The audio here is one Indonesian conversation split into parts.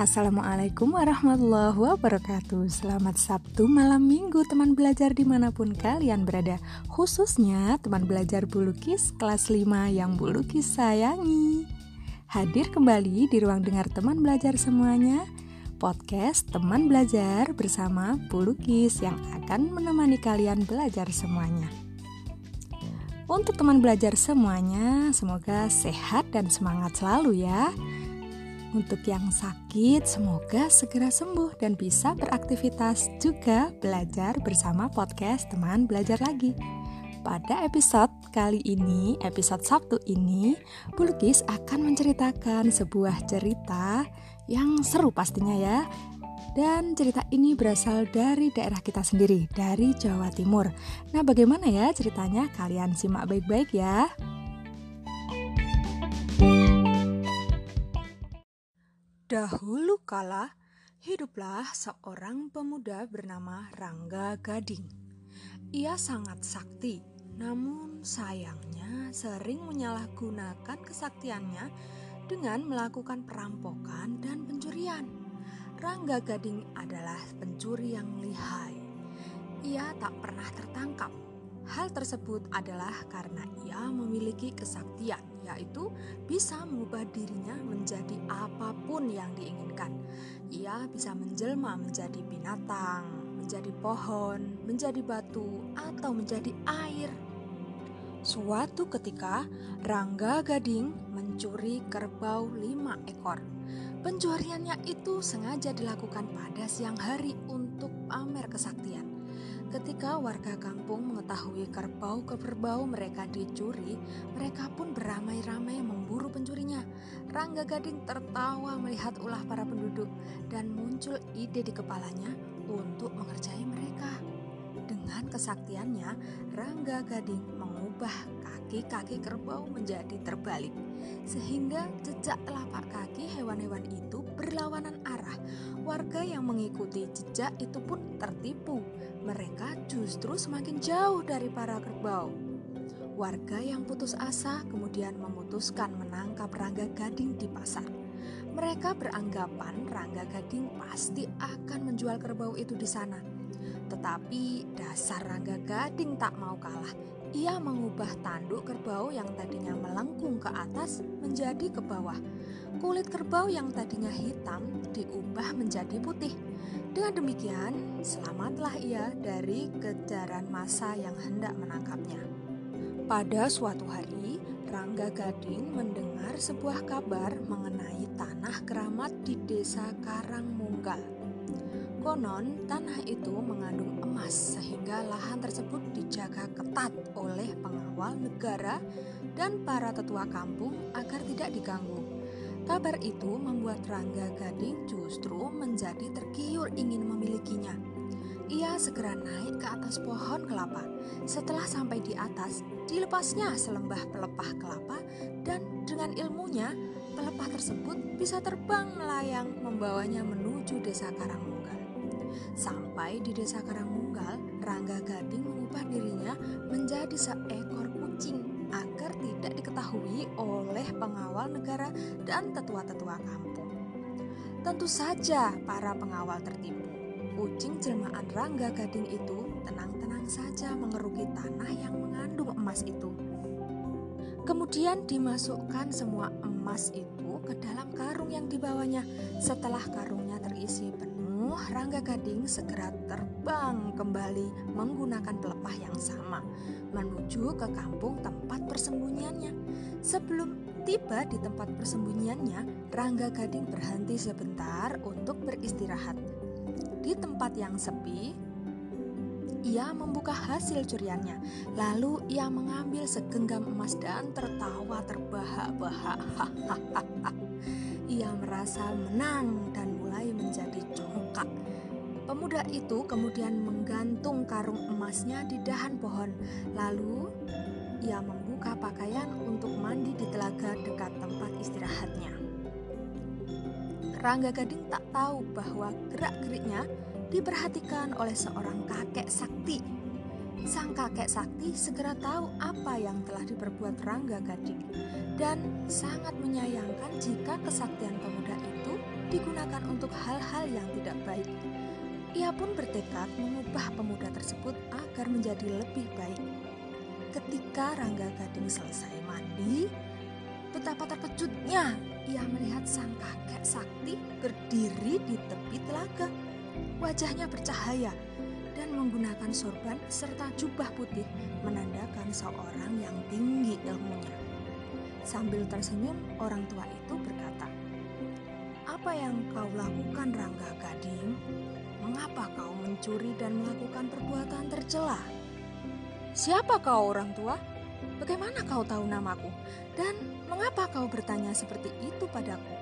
Assalamualaikum warahmatullahi wabarakatuh. Selamat Sabtu malam minggu teman belajar di mana pun kalian berada. Khususnya teman belajar bulukis kelas 5 yang bulukis sayangi. Hadir kembali di ruang dengar teman belajar semuanya Podcast teman belajar bersama bulukis yang akan menemani kalian belajar semuanya. Untuk teman belajar semuanya, semoga sehat dan semangat selalu ya. Untuk yang sakit, semoga segera sembuh dan bisa beraktivitas juga belajar bersama podcast teman belajar lagi. Pada episode kali ini, episode Sabtu ini, Bulkis akan menceritakan sebuah cerita yang seru pastinya ya. Dan cerita ini berasal dari daerah kita sendiri, dari Jawa Timur. Nah, bagaimana ya ceritanya? Kalian simak baik-baik ya. Dahulu kala, hiduplah seorang pemuda bernama Rangga Gading. Ia sangat sakti, namun sayangnya sering menyalahgunakan kesaktiannya dengan melakukan perampokan dan pencurian. Rangga Gading adalah pencuri yang lihai. Ia tak pernah tertangkap. Hal tersebut adalah karena ia memiliki kesaktian yaitu bisa mengubah dirinya menjadi apa pun yang diinginkan. Ia bisa menjelma menjadi binatang, menjadi pohon, menjadi batu, atau menjadi air. Suatu ketika, Rangga Gading mencuri kerbau lima ekor. Pencuriannya itu sengaja dilakukan pada siang hari untuk pamer kesaktian. Ketika warga kampung mengetahui kerbau-kerbau mereka dicuri, mereka pun beramai-ramai memburu pencurinya. Rangga Gading tertawa melihat ulah para penduduk dan muncul ide di kepalanya untuk mengerjai mereka. Dengan kesaktiannya, Rangga Gading mengubah kaki-kaki kerbau menjadi terbalik, sehingga jejak telapak kaki hewan-hewan itu. Warga yang mengikuti jejak itu pun tertipu mereka justru semakin jauh dari para kerbau. Warga yang putus asa kemudian memutuskan menangkap Rangga Gading di pasar. Mereka beranggapan Rangga Gading pasti akan menjual kerbau itu di sana. Tetapi dasar Rangga Gading tak mau kalah. Ia mengubah tanduk kerbau yang tadinya melengkung ke atas menjadi ke bawah. Kulit kerbau yang tadinya hitam diubah menjadi putih. Dengan demikian, selamatlah ia dari kejaran masa yang hendak menangkapnya. Pada suatu hari, Rangga Gading mendengar sebuah kabar mengenai tanah keramat di desa Karangmunggal. Konon, tanah itu mengandung emas sehingga lahan tersebut dijaga ketat oleh pengawal negara dan para tetua kampung agar tidak diganggu. Kabar itu membuat Rangga Gading justru menjadi tergiur ingin memilikinya. Ia segera naik ke atas pohon kelapa. Setelah sampai di atas, dilepasnya selembah pelepah kelapa dan dengan ilmunya, pelepah tersebut bisa terbang melayang membawanya menuju desa Karangmunggal. Sampai di desa Karangmunggal, Rangga Gading mengubah dirinya menjadi seekor kucing agar tidak diketahui oleh pengawal negara dan tetua-tetua kampung. Tentu saja para pengawal tertipu. Kucing jelmaan Rangga Gading itu tenang-tenang saja mengeruki tanah yang mengandung emas itu. Kemudian dimasukkan semua emas itu ke dalam karung yang dibawanya. Setelah karungnya terisi penuh Rangga Gading segera terbang kembali menggunakan pelepah yang sama menuju ke kampung tempat persembunyiannya. Sebelum tiba di tempat persembunyiannya, Rangga Gading berhenti sebentar untuk beristirahat. Di tempat yang sepi, ia membuka hasil curiannya. Lalu ia mengambil segenggam emas dan tertawa terbahak-bahak. ia merasa menang dan mulai menjadi congkak. Pemuda itu kemudian menggantung karung emasnya di dahan pohon. Lalu ia membuka pakaian untuk mandi di telaga dekat tempat istirahatnya. Rangga Gading tak tahu bahwa gerak-geriknya diperhatikan oleh seorang kakek sakti. Sang kakek sakti segera tahu apa yang telah diperbuat Rangga Gading dan sangat menyayangkan jika kesaktian pemuda itu digunakan untuk hal-hal yang tidak baik. Ia pun bertekad mengubah pemuda tersebut agar menjadi lebih baik. Ketika Rangga Gading selesai mandi, betapa terkejutnya ia melihat sang kakek sakti berdiri di tepi telaga. Wajahnya bercahaya dan menggunakan sorban serta jubah putih menandakan seorang yang tinggi ilmunya. Sambil tersenyum, orang tua itu berkata, "Apa yang kau lakukan, Rangga Gading?" Mengapa kau mencuri dan melakukan perbuatan tercela? Siapa kau orang tua? Bagaimana kau tahu namaku? Dan mengapa kau bertanya seperti itu padaku?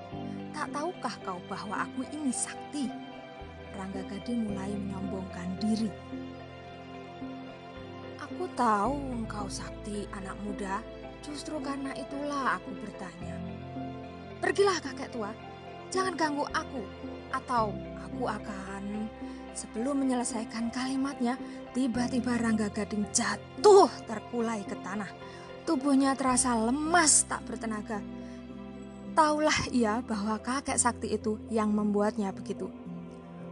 Tak tahukah kau bahwa aku ini sakti? Rangga Gading mulai menyombongkan diri. Aku tahu engkau sakti, anak muda. Justru karena itulah aku bertanya. Pergilah kakek tua, jangan ganggu aku, atau aku akan Sebelum menyelesaikan kalimatnya, tiba-tiba Rangga Gading jatuh terkulai ke tanah. Tubuhnya terasa lemas tak bertenaga. Taulah ia bahwa kakek sakti itu yang membuatnya begitu.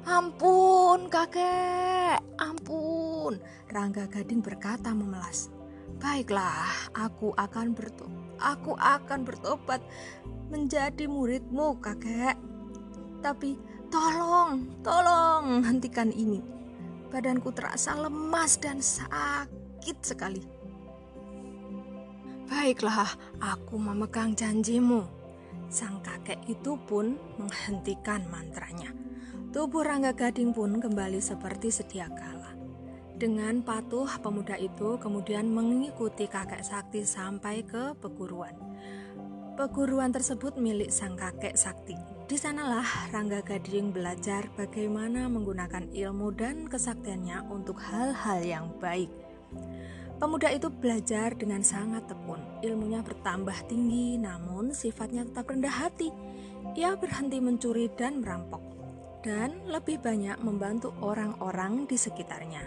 Ampun kakek, ampun. Rangga Gading berkata memelas. Baiklah, aku akan bertobat. Aku akan bertobat menjadi muridmu kakek. Tapi Tolong, tolong hentikan ini. Badanku terasa lemas dan sakit sekali. Baiklah, aku memegang janjimu. Sang kakek itu pun menghentikan mantranya. Tubuh Rangga Gading pun kembali seperti sedia kala. Dengan patuh, pemuda itu kemudian mengikuti kakek sakti sampai ke peguruan. Peguruan tersebut milik sang kakek sakti. Di sanalah Rangga Gading belajar bagaimana menggunakan ilmu dan kesaktiannya untuk hal-hal yang baik. Pemuda itu belajar dengan sangat tekun. Ilmunya bertambah tinggi, namun sifatnya tetap rendah hati. Ia berhenti mencuri dan merampok, dan lebih banyak membantu orang-orang di sekitarnya.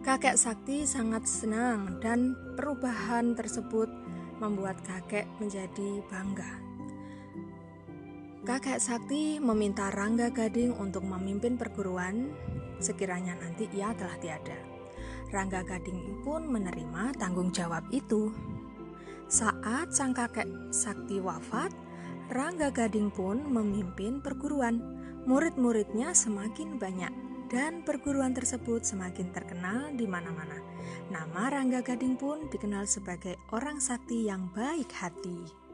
Kakek Sakti sangat senang, dan perubahan tersebut membuat kakek menjadi bangga. Kakek Sakti meminta Rangga Gading untuk memimpin perguruan sekiranya nanti ia telah tiada. Rangga Gading pun menerima tanggung jawab itu. Saat sang kakek Sakti wafat, Rangga Gading pun memimpin perguruan. Murid-muridnya semakin banyak dan perguruan tersebut semakin terkenal di mana-mana. Nama Rangga Gading pun dikenal sebagai orang sakti yang baik hati.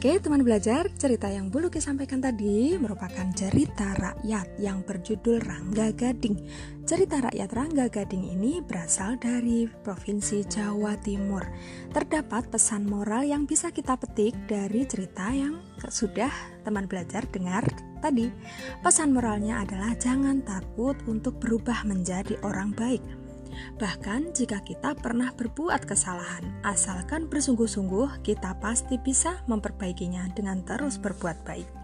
Oke teman belajar, cerita yang Buluki sampaikan tadi merupakan cerita rakyat yang berjudul Rangga Gading. Cerita rakyat Rangga Gading ini berasal dari Provinsi Jawa Timur. Terdapat pesan moral yang bisa kita petik dari cerita yang sudah teman belajar dengar tadi. Pesan moralnya adalah jangan takut untuk berubah menjadi orang baik Bahkan jika kita pernah berbuat kesalahan, asalkan bersungguh-sungguh, kita pasti bisa memperbaikinya dengan terus berbuat baik.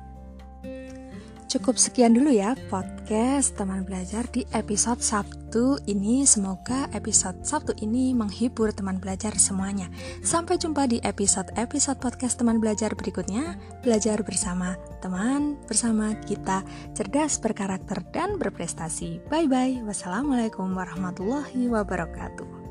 Cukup sekian dulu ya podcast teman belajar di episode Sabtu ini. Semoga episode Sabtu ini menghibur teman belajar semuanya. Sampai jumpa di episode-episode podcast teman belajar berikutnya. Belajar bersama teman, bersama kita cerdas berkarakter dan berprestasi. Bye bye. Wassalamualaikum warahmatullahi wabarakatuh.